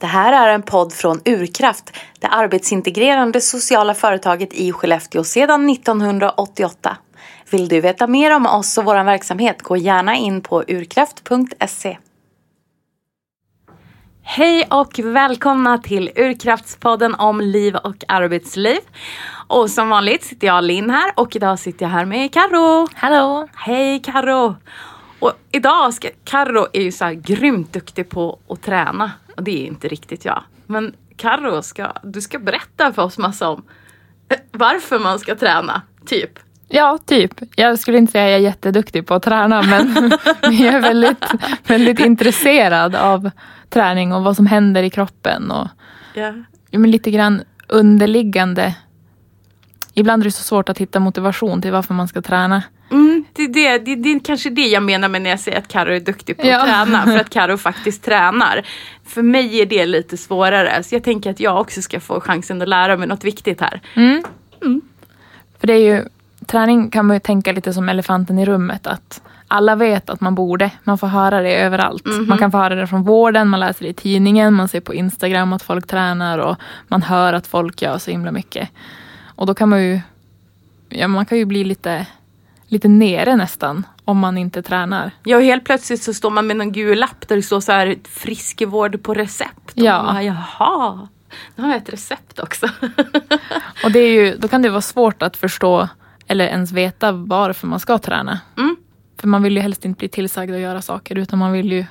Det här är en podd från Urkraft, det arbetsintegrerande sociala företaget i Skellefteå sedan 1988. Vill du veta mer om oss och vår verksamhet, gå gärna in på urkraft.se. Hej och välkomna till Urkraftspodden om liv och arbetsliv. Och som vanligt sitter jag Linn här och idag sitter jag här med Karo. Hallå! Hej Karo! Och idag ska, Karo är ju så här grymt duktig på att träna. Och det är inte riktigt jag. Men Karo, ska, du ska berätta för oss massa om eh, varför man ska träna, typ. Ja, typ. Jag skulle inte säga att jag är jätteduktig på att träna men, men jag är väldigt, väldigt intresserad av träning och vad som händer i kroppen. Och, ja, men lite grann underliggande. Ibland är det så svårt att hitta motivation till varför man ska träna. Mm, det, är det, det, det är kanske det jag menar med när jag säger att Karo är duktig på att Ja. träna. För att Karo faktiskt tränar. För mig är det lite svårare. Så jag tänker att jag också ska få chansen att lära mig något viktigt här. Mm. För det är ju, träning kan man ju tänka lite som elefanten i rummet. Att alla vet att man borde. Man får höra det överallt. Man kan få höra det från vården, man läser det i tidningen, man ser på Instagram att folk tränar och man hör att folk gör så himla mycket. Och då kan man ju, ja, man kan ju bli lite, lite nere nästan om man inte tränar. Ja, och helt plötsligt så står man med någon gul lapp där det står så här friskvård på recept. Och Ja. bara, Jaha, nu har jag ett recept också. Och det är ju, då kan det vara svårt att förstå eller ens veta varför man ska träna. Mm. För man vill ju helst inte bli tillsagd att göra saker utan man vill ju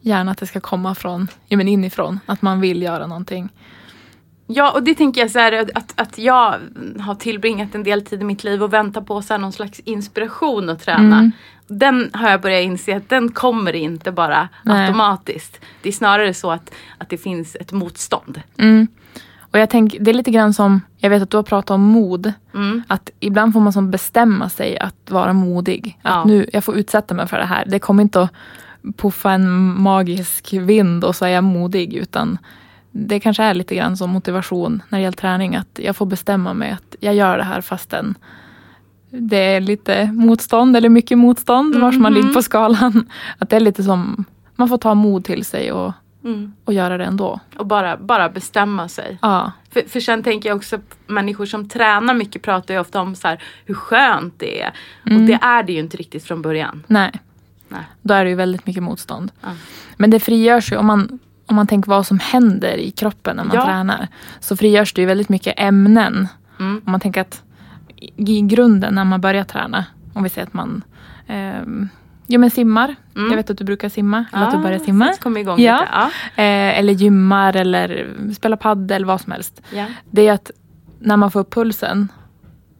gärna att det ska komma från, ja, men inifrån. Att man vill göra någonting. Ja, och det tänker jag så här att, att jag har tillbringat en del tid i mitt liv och väntar på så här någon slags inspiration att träna. Mm. Den har jag börjat inse att den kommer inte bara Nej. automatiskt. Det är snarare så att, att det finns ett motstånd. Mm. Och jag tänker, det är lite grann som, jag vet att du har pratat om mod. Mm. Att ibland får man som bestämma sig att vara modig. Att Ja. nu, jag får utsätta mig för det här. Det kommer inte att puffa en magisk vind och så är jag modig. Utan det kanske är lite grann som motivation när det gäller träning. Att jag får bestämma mig att jag gör det här fastän det är lite motstånd eller mycket motstånd. Vars man Mhm. ligger på skalan. Att det är lite som, man får ta mod till sig och, Mm. och göra det ändå. Och bara, bara bestämma sig. Ja. För, för sen tänker jag också människor som tränar mycket pratar ju ofta om så här, hur skönt det är. Och Mm. det är det ju inte riktigt från början. Nej. Nej. Då är det ju väldigt mycket motstånd. Ja. Men det frigörs ju om man, om man tänker vad som händer i kroppen när man Ja. tränar. Så frigörs det ju väldigt mycket ämnen. Mm. Om man tänker att i grunden när man börjar träna. Om vi säger att man ehm, ja, men simmar. Mm. Jag vet att du brukar simma. Eller att du börjar så simma. Ja. lite. Ja. Eh, eller gymmar eller spelar paddel, vad som helst. Ja. Det är att när man får upp pulsen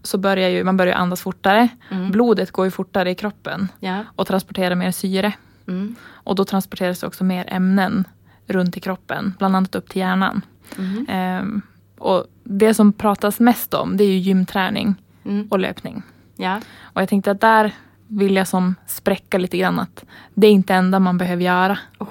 så börjar ju, man börjar andas fortare. Mm. Blodet går ju fortare i kroppen Ja. och transporterar mer syre. Mm. Och då transporteras det också mer ämnen runt i kroppen, bland annat upp till hjärnan. Mm. Ehm, och det som pratas mest om det är ju gymträning Mm. och löpning. Ja. Och jag tänkte att där vill jag som spräcka lite grann att det är inte det enda man behöver göra. Oh,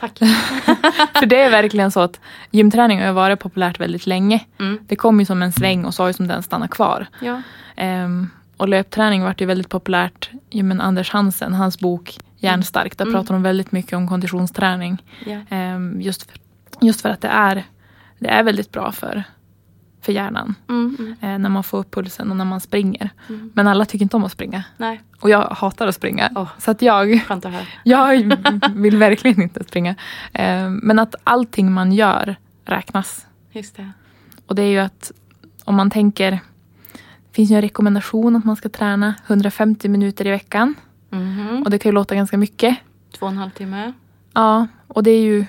tack. För det är verkligen så att gymträning har varit populärt väldigt länge. Mm. Det kom ju som en sväng och så har ju som den stannat kvar. Ja. Ehm, och löpträning vart ju väldigt populärt. Ja, men Anders Hansen, hans bok Järnstark, där Mm. pratar de väldigt mycket om konditionsträning. Ehm, just, för, just för att det är, det är väldigt bra för, för hjärnan. Mm. Mm. Eh, när man får upp pulsen och när man springer. Mm. Men alla tycker inte om att springa. Nej, Och jag hatar att springa. Åh. Så att jag, jag vill verkligen inte springa. Ehm, men att allting man gör räknas. Just det. Och det är ju att om man tänker, det finns ju en rekommendation att man ska träna 150 minuter i veckan. Mhm. Och det kan ju låta ganska mycket. Två och en halv timme. Ja, och det är ju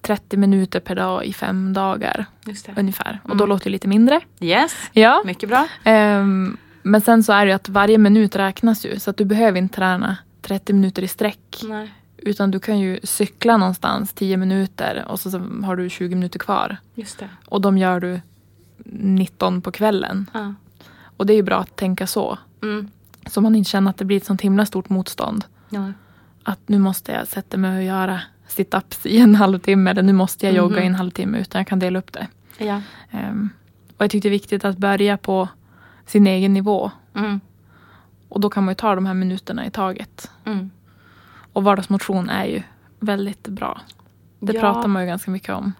30 minuter per dag i fem dagar Just det. ungefär. Och Mm. då låter det lite mindre. Yes, Ja. mycket bra. Ehm, men sen så är det ju att varje minut räknas ju. Så att du behöver inte träna 30 minuter i sträck. Nej. Utan du kan ju cykla någonstans 10 minuter och så, så har du 20 minuter kvar. Just det. Och de gör du 19 på kvällen. Ja. Och det är ju bra att tänka så. Mm. Så man inte känner att det blir ett sånt himla stort motstånd. Ja. Att nu måste jag sätta mig och göra sit-ups i en halvtimme. Eller nu måste jag jogga Mhm. i en halvtimme. Utan jag kan dela upp det. Ja. Ehm, och jag tyckte det är viktigt att börja på sin egen nivå. Mm. Och då kan man ju ta de här minuterna i taget. Mm. Och vardagsmotion är ju väldigt bra. Det Ja. pratar man ju ganska mycket om.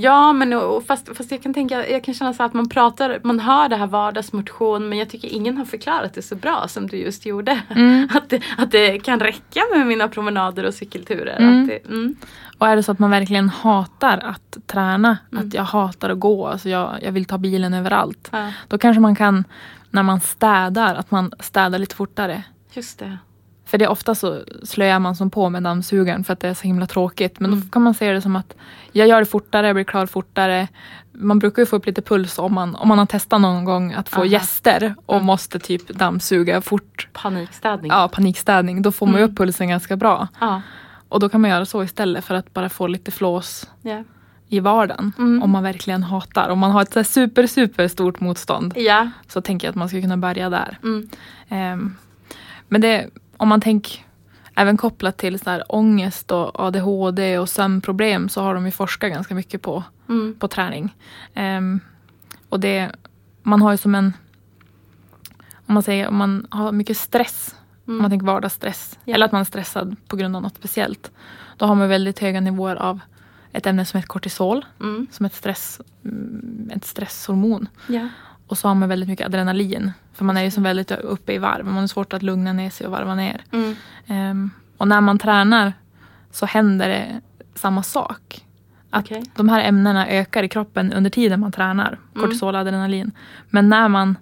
Ja, men och, fast, fast jag kan tänka, jag kan känna så att man pratar, man hör det här vardagsmotion men jag tycker ingen har förklarat det så bra som du just gjorde. Mm. Att, det, att det kan räcka med mina promenader och cykelturer. Mm. Det, mm. Och är det så att man verkligen hatar att träna, Mm. att jag hatar att gå, alltså jag, jag vill ta bilen överallt. Ja, Då kanske man kan, när man städar, att man städar lite fortare. just det. För det är ofta så slöar man som på med dammsugaren för att det är så himla tråkigt. Men Mm. då kan man se det som att jag gör det fortare, jag blir klar fortare. Man brukar ju få upp lite puls om man, om man har testat någon gång att få Aha. gäster och Mm. måste typ dammsuga fort. Panikstädning. Ja, panikstädning. Då får man Mm. upp pulsen ganska bra. Ja. Och då kan man göra så istället för att bara få lite flås Ja. i vardagen. Mm. Om man verkligen hatar. Om man har ett super, super stort motstånd. ja. Så tänker jag att man ska kunna börja där. Ehm, men det, om man tänker även kopplat till så här ångest och ADHD och sömnproblem så har de ju forskat ganska mycket på, Mm. på träning. Ehm, och det, man har ju som en, om man säger om man har mycket stress, om man Mm. tänker vardagsstress, Ja. eller att man är stressad på grund av något speciellt. Då har man väldigt höga nivåer av ett ämne som heter kortisol, Mm. som ett, stress, mm, ett stresshormon. Ja. Och så har man väldigt mycket adrenalin. För man är ju som väldigt uppe i varv. Man har svårt att lugna ner sig och varva ner. Mm. Ehm, och när man tränar så händer det samma sak. Att Okej. de här ämnena ökar i kroppen under tiden man tränar. Kortisol och adrenalin. Men när man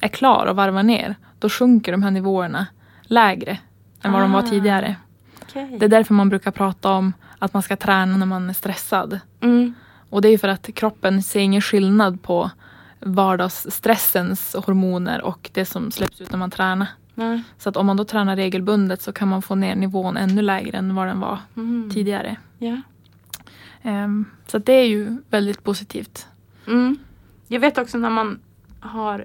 är klar och varvar ner. Då sjunker de här nivåerna lägre än vad de var Ah. tidigare. Okej. Det är därför man brukar prata om att man ska träna när man är stressad. Mm. Och det är för att kroppen ser ingen skillnad på vardagsstressens hormoner och det som släpps ut när man tränar. Nej. Så att om man då tränar regelbundet så kan man få ner nivån ännu lägre än vad den var Mm. tidigare. Ja. Ehm, så det är ju väldigt positivt. Mm. Jag vet också när man har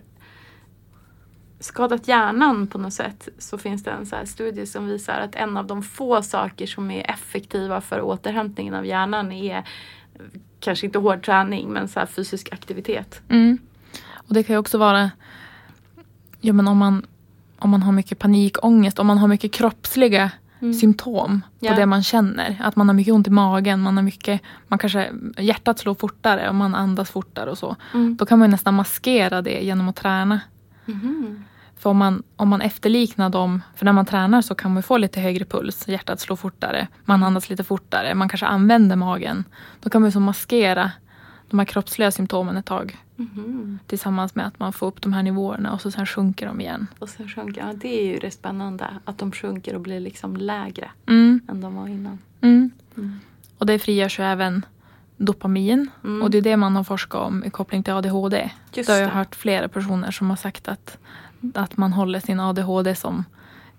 skadat hjärnan på något sätt så finns det en så här studie som visar att en av de få saker som är effektiva för återhämtningen av hjärnan är kanske inte hård träning men så fysisk aktivitet. Mm. Och det kan ju också vara ja, men om, man, om man har mycket panikångest, om man har mycket kroppsliga Mm. symptom på Ja. det man känner. Att man har mycket ont i magen, man har mycket, man kanske, hjärtat slår fortare och man andas fortare och så. Mm. Då kan man nästan maskera det genom att träna. Mhm. För om man, om man efterliknar dem, för när man tränar så kan man få lite högre puls, hjärtat slår fortare, man andas lite fortare, man kanske använder magen. Då kan man så maskera de här kroppsliga symptomen ett tag Mhm. tillsammans med att man får upp de här nivåerna och så sen sjunker de igen. Och sen sjunker, ja det är ju det spännande att de sjunker och blir liksom lägre Mm, än de var innan. mm. Mm. Och det frigörs ju även dopamin Mm. och det är det man har forskat om i koppling till ADHD. Just det har jag det. hört flera personer som har sagt att, att man håller sin ADHD som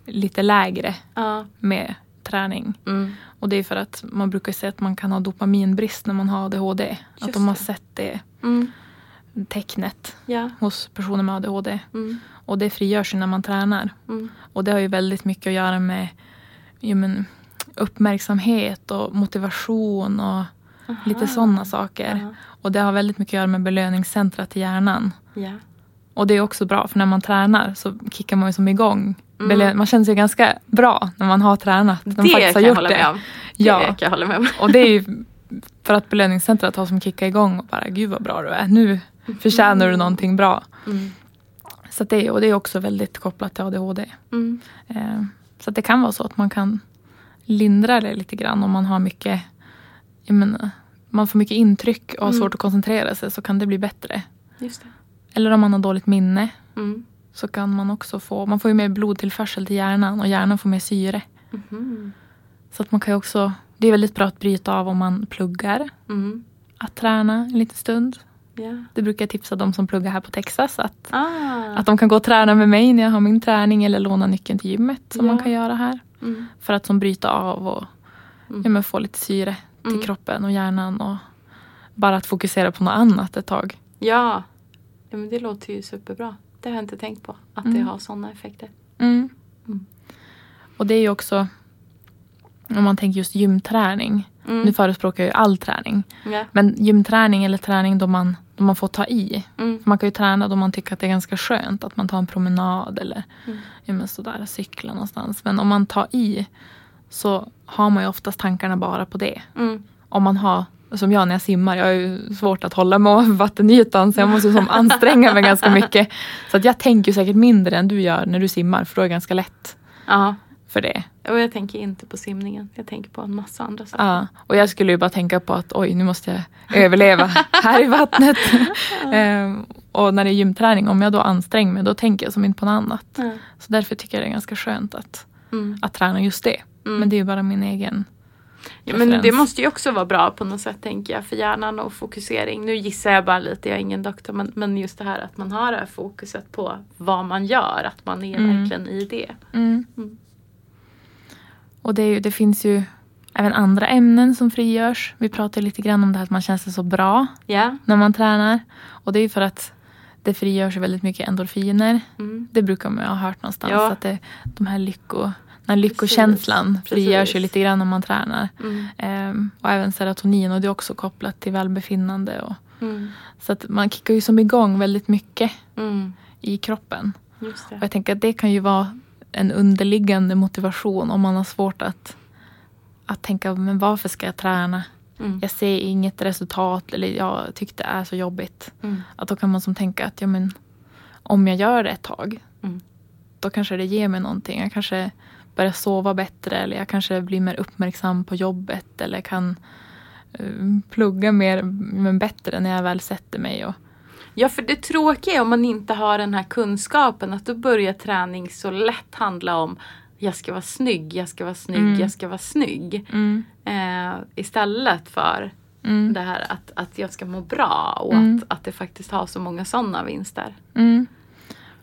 lite lägre Ja. med träning. Mm. Och det är för att man brukar säga att man kan ha dopaminbrist när man har ADHD. att Just de har sett det Mm. tecknet Ja. hos personer med ADHD. Mm. Och det frigörs ju när man tränar. Mm. Och det har ju väldigt mycket att göra med ja, men, uppmärksamhet och motivation och lite Aha. sådana saker. Ja. Och det har väldigt mycket att göra med belöningscentrat i hjärnan. Ja. Och det är också bra för när man tränar så kickar man ju som igång. Mm. Man känner sig ganska bra när man har tränat. De Det faktiskt har jag gjort det. med om. Ja. Det kan jag hålla med om. Och det är ju för att belöningscentrat har som kickar igång och bara gud vad bra du är. Nu förtjänar du någonting bra. Mm. Så det, och det är också väldigt kopplat till ADHD. Mm. Eh, så det kan vara så att man kan lindra det lite grann om man har mycket menar, man får mycket intryck och har Mm. svårt att koncentrera sig så kan det bli bättre. Just det. Eller om man har dåligt minne Mm. så kan man också få, man får ju mer blodtillförsel till hjärnan och hjärnan får mer syre. Mhm. Så att man kan också, det är väldigt bra att bryta av om man pluggar, Mm. att träna en liten stund. Ja. Det brukar jag tipsa de som pluggar här på Texas att, Ah. att de kan gå och träna med mig när jag har min träning eller låna nyckeln till gymmet som Ja. man kan göra här. Mm. För att som bryta av och Mm. ja, få lite syre till Mm. kroppen och hjärnan och bara att fokusera på något annat ett tag. Ja. Ja men det låter ju superbra. Det har jag inte tänkt på. Att det Mm. har sådana effekter. Mm. Mm. Och det är ju också om man tänker just gymträning. Mm. Nu förespråkar jag ju all träning. Ja. Men gymträning eller träning då man, då man får ta i. Mm. Man kan ju träna då man tycker att det är ganska skönt. Att man tar en promenad eller Mm. ja, men sådär, cykla någonstans. Men om man tar i. så har man ju oftast tankarna bara på det. Om man har, som jag när jag simmar, jag har ju svårt att hålla mig över vattenytan så jag måste som anstränga mig ganska mycket. Så att jag tänker säkert mindre än du gör när du simmar för då är det ganska lätt Ja. för det. Och jag tänker inte på simningen. Jag tänker på en massa andra saker. Ja, och jag skulle ju bara tänka på att oj, nu måste jag överleva här i vattnet. Ehm, och när det är gymträning, om jag då anstränger mig, då tänker jag som inte på något annat. Ja. Så därför tycker jag det är ganska skönt att, Mm. att träna just det. Mm. Men det är ju bara min egen Ja, men det måste ju också vara bra på något sätt tänker jag för hjärnan och fokusering. Nu gissar jag bara lite, jag är ingen doktor men, men just det här att man har det här fokuset på vad man gör, att man är Mm. verkligen i det. Mm. Mm. Och det, ju, det finns ju även andra ämnen som frigörs. Vi pratade lite grann om det här att man känner sig så bra Ja. när man tränar. Och det är ju för att det frigörs väldigt mycket endorfiner. Mm. Det brukar man ju ha hört någonstans. Ja. Att det, de här lycko, här lyckokänslan Precis, frigörs ju lite grann när man tränar. Mm. Ehm, och även serotonin och det är också kopplat till välbefinnande. Och, Mm. så att man kickar ju som igång väldigt mycket Mm. i kroppen. Och jag tänker att det kan ju vara en underliggande motivation om man har svårt att, att tänka men varför ska jag träna? Mm. Jag ser inget resultat eller jag tycker det är så jobbigt. Mm. Att då kan man som tänka att ja, men, om jag gör det ett tag Mm. då kanske det ger mig någonting. Jag kanske börjar sova bättre eller jag kanske blir mer uppmärksam på jobbet eller kan eh, plugga mer men bättre när jag väl sätter mig. Och, Ja, för det tråkiga är om man inte har den här kunskapen att då börjar träning så lätt handla om jag ska vara snygg, jag ska vara snygg, Mm. jag ska vara snygg. mm, Eh, istället för mm, det här att, att jag ska må bra och Mm. att, att det faktiskt har så många sådana vinster. mm.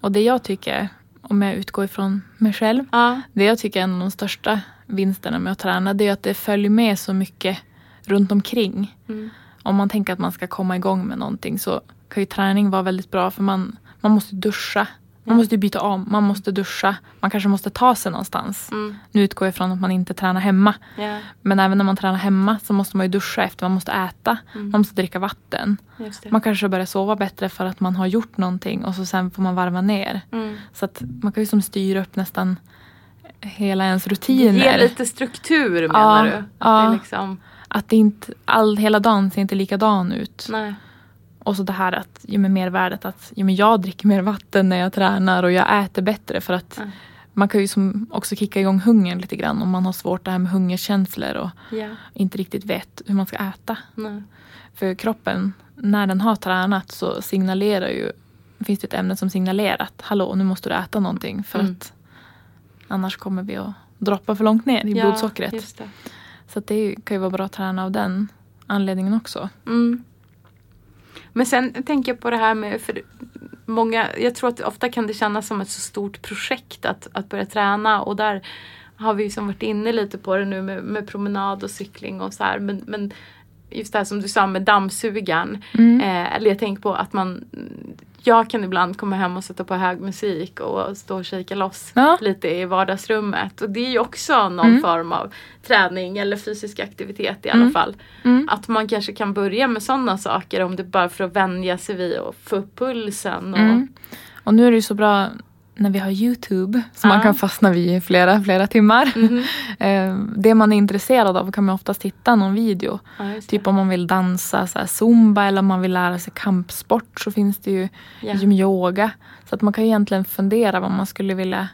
Och det jag tycker, om jag utgår ifrån mig själv, Ja. det jag tycker är en av de största vinsterna med att träna det är att det följer med så mycket runt omkring. Mm. Om man tänker att man ska komma igång med någonting så kan ju träning vara väldigt bra för man, man måste duscha. Man Mm. måste ju byta om, man måste duscha. Man kanske måste ta sig någonstans. Mm. Nu utgår jag ifrån att man inte tränar hemma. Ja, Men även när man tränar hemma så måste man ju duscha efter, man måste äta. Mm. Man måste dricka vatten. Man kanske börjar sova bättre för att man har gjort någonting och så sen får man varva ner. Mm. Så att man kan ju som styra upp nästan hela ens Ge rutiner. lite struktur menar Ja, du? Att ja. Det liksom, Att det inte, all, hela dagen ser inte likadan ut. nej. Och så det här att, ju med mervärdet att ju men jag dricker mer vatten när jag tränar och jag äter bättre för att Mm. man kan ju som också kicka igång hungern lite grann om man har svårt det här med hungerkänslor och Ja, inte riktigt vet hur man ska äta. nej. För kroppen, när den har tränat så signalerar ju, finns det ett ämne som signalerar att hallå nu måste du äta någonting för Mm. att annars kommer vi att droppa för långt ner i Ja, blodsockret. Det. Så det kan ju vara bra att träna av den anledningen också. Mm. Men sen tänker jag på det här med, för många, jag tror att ofta kan det kännas som ett så stort projekt att, att börja träna och där har vi ju som varit inne lite på det nu med, med promenad och cykling och så här. Men, men just det här som du sa med dammsugaren. Mm. Eh, eller jag tänker på att man jag kan ibland komma hem och sätta på hög musik och stå och kika loss Ja. lite i vardagsrummet. Och det är ju också någon Mm. form av träning eller fysisk aktivitet i alla Mm. fall. Mm. Att man kanske kan börja med sådana saker om det bara för att vänja sig vid och få upp pulsen. Och, Mm. Och nu är det ju så bra när vi har Youtube som Ja. man kan fastna vid i flera, flera timmar. Mhm. Eh, det man är intresserad av kan man oftast hitta någon video. Det. Typ om man vill dansa så här zumba eller om man vill lära sig kampsport så finns det ju gym yoga. Så att man kan egentligen fundera vad man skulle vilja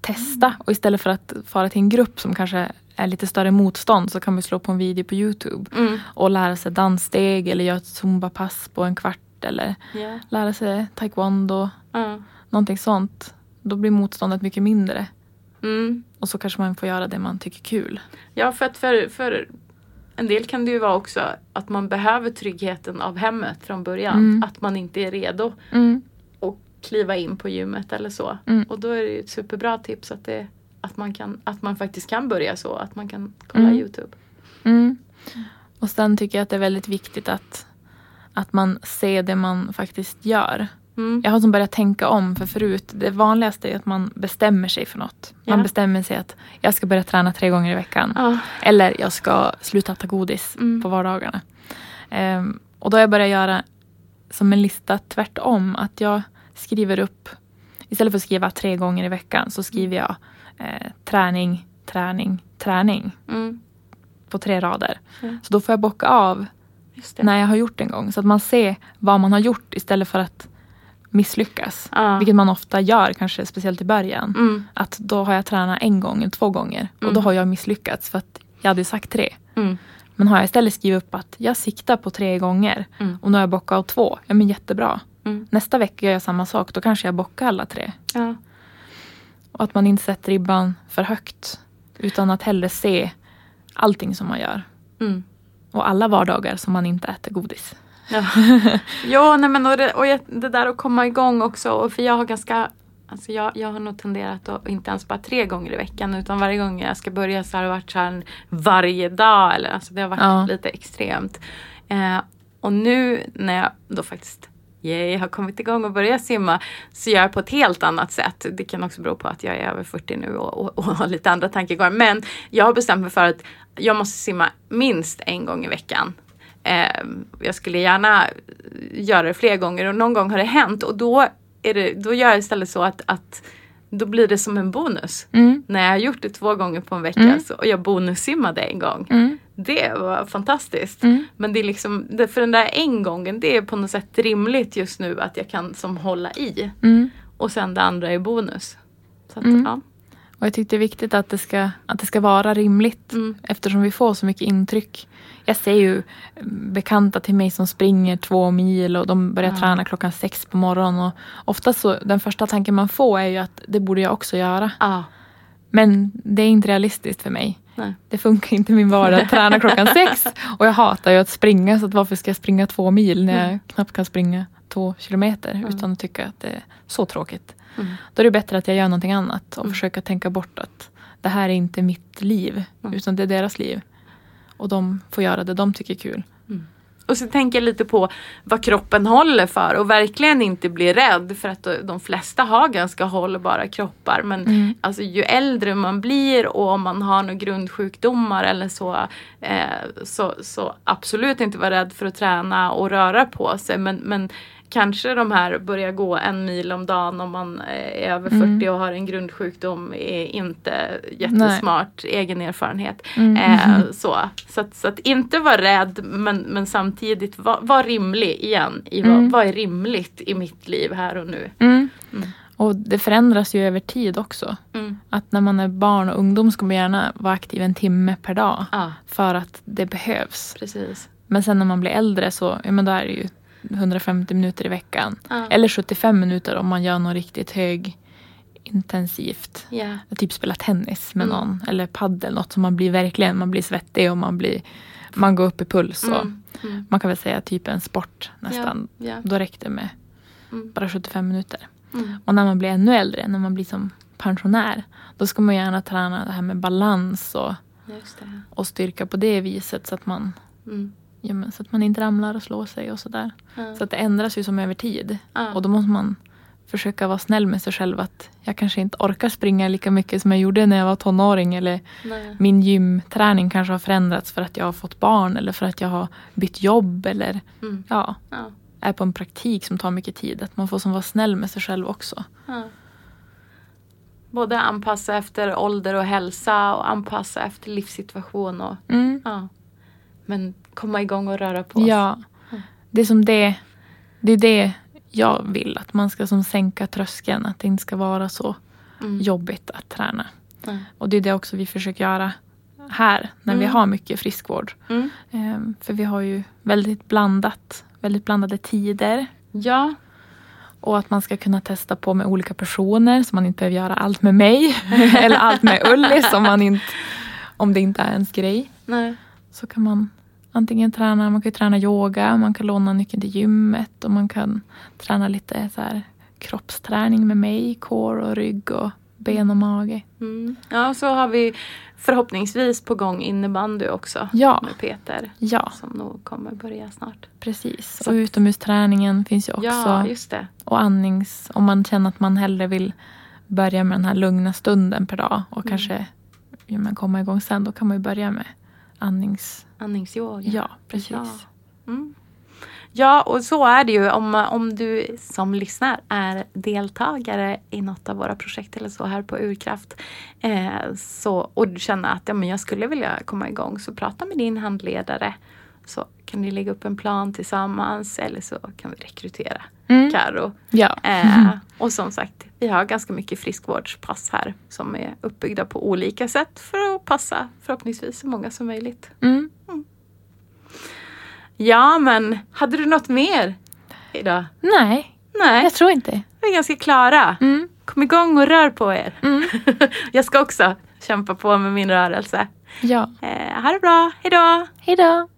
testa. Och istället för att fara till en grupp som kanske är lite större motstånd så kan man slå på en video på Youtube Mm. och lära sig danssteg eller göra ett zumbapass på en kvart eller Ja. lära sig taekwondo, Ja. någonting sånt. Då blir motståndet mycket mindre. Mm. Och så kanske man får göra det man tycker är kul. Ja, för att för, för en del kan det ju vara också att man behöver tryggheten av hemmet från början. Mm. Att man inte är redo Mm. att kliva in på gymmet eller så. Mm. Och då är det ju ett superbra tips att, det, att, man kan, att man faktiskt kan börja så. Att man kan kolla Mm. Youtube. Mm. Och sen tycker jag att det är väldigt viktigt att, att man ser det man faktiskt gör. Mm. Jag har som börjat tänka om för förut, det vanligaste är att man bestämmer sig för något. Man Ja. bestämmer sig att jag ska börja träna tre gånger i veckan. Ja. Eller jag ska sluta äta godis Mm. på vardagarna. Ehm, och då har jag börjat göra som en lista tvärtom. Att jag skriver upp, istället för att skriva tre gånger i veckan så skriver jag eh, träning träning, träning Mm. på tre rader. Så då får jag bocka av när jag har gjort en gång. Så att man ser vad man har gjort istället för att misslyckas. Ja. Vilket man ofta gör, kanske speciellt i början. Mm. Att då har jag tränat en gång eller två gånger och då Mm. har jag misslyckats för att jag hade sagt tre. Mm. Men har jag istället skrivit upp att jag siktar på tre gånger Mm. och nu har jag bockat av två, ja men jättebra. Mm. Nästa vecka gör jag samma sak, då kanske jag bockar alla tre. Ja. Och att man inte sätter ribban för högt. Utan att hellre se allting som man gör. Mm. Och alla vardagar som man inte äter godis. Ja, ja nej men och det, och det där att komma igång också. För jag har ganska Alltså jag, jag har nog tenderat att inte ens bara tre gånger i veckan utan varje gång jag ska börja så har det varit så här varje dag. Eller, alltså det har varit Ja. lite extremt. Eh, och nu när jag då faktiskt yay, har kommit igång och börjat simma så gör jag på ett helt annat sätt. Det kan också bero på att jag är över 40 nu och, och, och har lite andra tankegångar. Men jag har bestämt mig för att jag måste simma minst en gång i veckan. Eh, jag skulle gärna göra det fler gånger och någon gång har det hänt och då, är det, då gör jag istället så att, att då blir det som en bonus. Mm. När jag har gjort det två gånger på en vecka Mm. så, och jag bonussimmade en gång. Mm. Det var fantastiskt. Mm. Men det är liksom, det, för den där en gången, det är på något sätt rimligt just nu att jag kan som hålla i. Mm. Och sen det andra är bonus. Så att, Mm. ja. Och jag tycker det är viktigt att det ska, att det ska vara rimligt. Mm. Eftersom vi får så mycket intryck. Jag ser ju bekanta till mig som springer två mil och de börjar Ja. träna klockan sex på morgonen. Och ofta så, den första tanken man får är ju att det borde jag också göra. Ja. Men det är inte realistiskt för mig. Nej. Det funkar inte i min vardag att träna klockan sex. Och jag hatar ju att springa så att varför ska jag springa två mil när jag Mm. knappt kan springa två kilometer Mm. utan att tycka att det är så tråkigt. Mm. Då är det bättre att jag gör någonting annat och Mm. försöka tänka bort att det här är inte mitt liv Mm. utan det är deras liv. Och de får göra det de tycker är kul. Och så tänker jag lite på vad kroppen håller för och verkligen inte bli rädd för att de flesta har ganska hållbara kroppar. Men Mm. alltså, ju äldre man blir och om man har några grundsjukdomar eller så, eh, så, så absolut inte vara rädd för att träna och röra på sig. Men, men kanske de här börja gå en mil om dagen om man är över 40 Mm. och har en grundsjukdom är inte jättesmart egen erfarenhet. Mm. Eh, så så, att, så att inte vara rädd men, men samtidigt vara var rimlig igen. I vad, Mm. vad är rimligt i mitt liv här och nu? Mm. Mm. Och det förändras ju över tid också. Mm. Att när man är barn och ungdom ska man gärna vara aktiv en timme per dag. Ja, För att det behövs. precis. Men sen när man blir äldre så ja, men då är det ju 150 minuter i veckan. Ja. Eller 75 minuter om man gör något riktigt hög intensivt. Ja. Typ spela tennis med Mm. någon. Eller paddel, något som man blir verkligen, man blir svettig och man blir man går upp i puls. Och Mm. Mm. Man kan väl säga typ en sport nästan. Ja. Då räckte det med Mm. bara 75 minuter. Mm. Och när man blir ännu äldre, när man blir som pensionär. Då ska man gärna träna det här med balans och, och styrka på det viset. Så att man Mm. Ja, men så att man inte ramlar och slår sig och sådär. Ja. Så att det ändras ju som över tid. Ja. Och då måste man försöka vara snäll med sig själv. Att jag kanske inte orkar springa lika mycket som jag gjorde när jag var tonåring. Eller Nej. min gymträning kanske har förändrats för att jag har fått barn. Eller för att jag har bytt jobb. Eller Mm. ja, Ja. är på en praktik som tar mycket tid. Att man får som vara snäll med sig själv också. Ja. Både anpassa efter ålder och hälsa och anpassa efter livssituation. Och, Mm. ja. Men komma igång och röra på sig. Ja, Mm. det är som det. Det är det jag vill. Att man ska som sänka tröskeln. Att det inte ska vara så Mm. jobbigt att träna. Mm. Och det är det också vi försöker göra här när vi Mm. har mycket friskvård. Ehm, för vi har ju väldigt blandat, väldigt blandade tider. Ja. Och att man ska kunna testa på med olika personer så man inte behöver göra allt med mig. eller allt med Ullis om, man inte, om det inte är ens grej. Nej. Så kan man antingen träna, man kan träna yoga, man kan låna nyckeln till gymmet och man kan träna lite så här kroppsträning med mig, core och rygg och ben och mage. Mm. Ja, så har vi förhoppningsvis på gång innebandy också. Ja. Med Peter. Ja, Som nog kommer börja snart. precis. Så Och utomhusträningen finns ju också. Ja, just det. Och andnings, om man känner att man hellre vill börja med den här lugna stunden per dag och Mm. kanske ja, men komma igång sen, då kan man ju börja med andnings... Andningsyoga. Ja, precis. Ja. Mm. Ja, och så är det ju om, om du som lyssnar är deltagare i något av våra projekt eller så här på Urkraft. Eh, så, och du känner att ja, men jag skulle vilja komma igång så prata med din handledare. Så kan ni lägga upp en plan tillsammans eller så kan vi rekrytera Mm. Karo. Ja. Eh, och som sagt, vi har ganska mycket friskvårdspass här som är uppbyggda på olika sätt för att passa förhoppningsvis så många som möjligt. Mm. Ja, men hade du något mer idag? Nej, Nej, jag tror inte. vi är ganska klara. Mm. Kom igång och rör på er. Mm. Jag ska också kämpa på med min rörelse. Ja. Eh, ha det bra, hejdå! Hej då.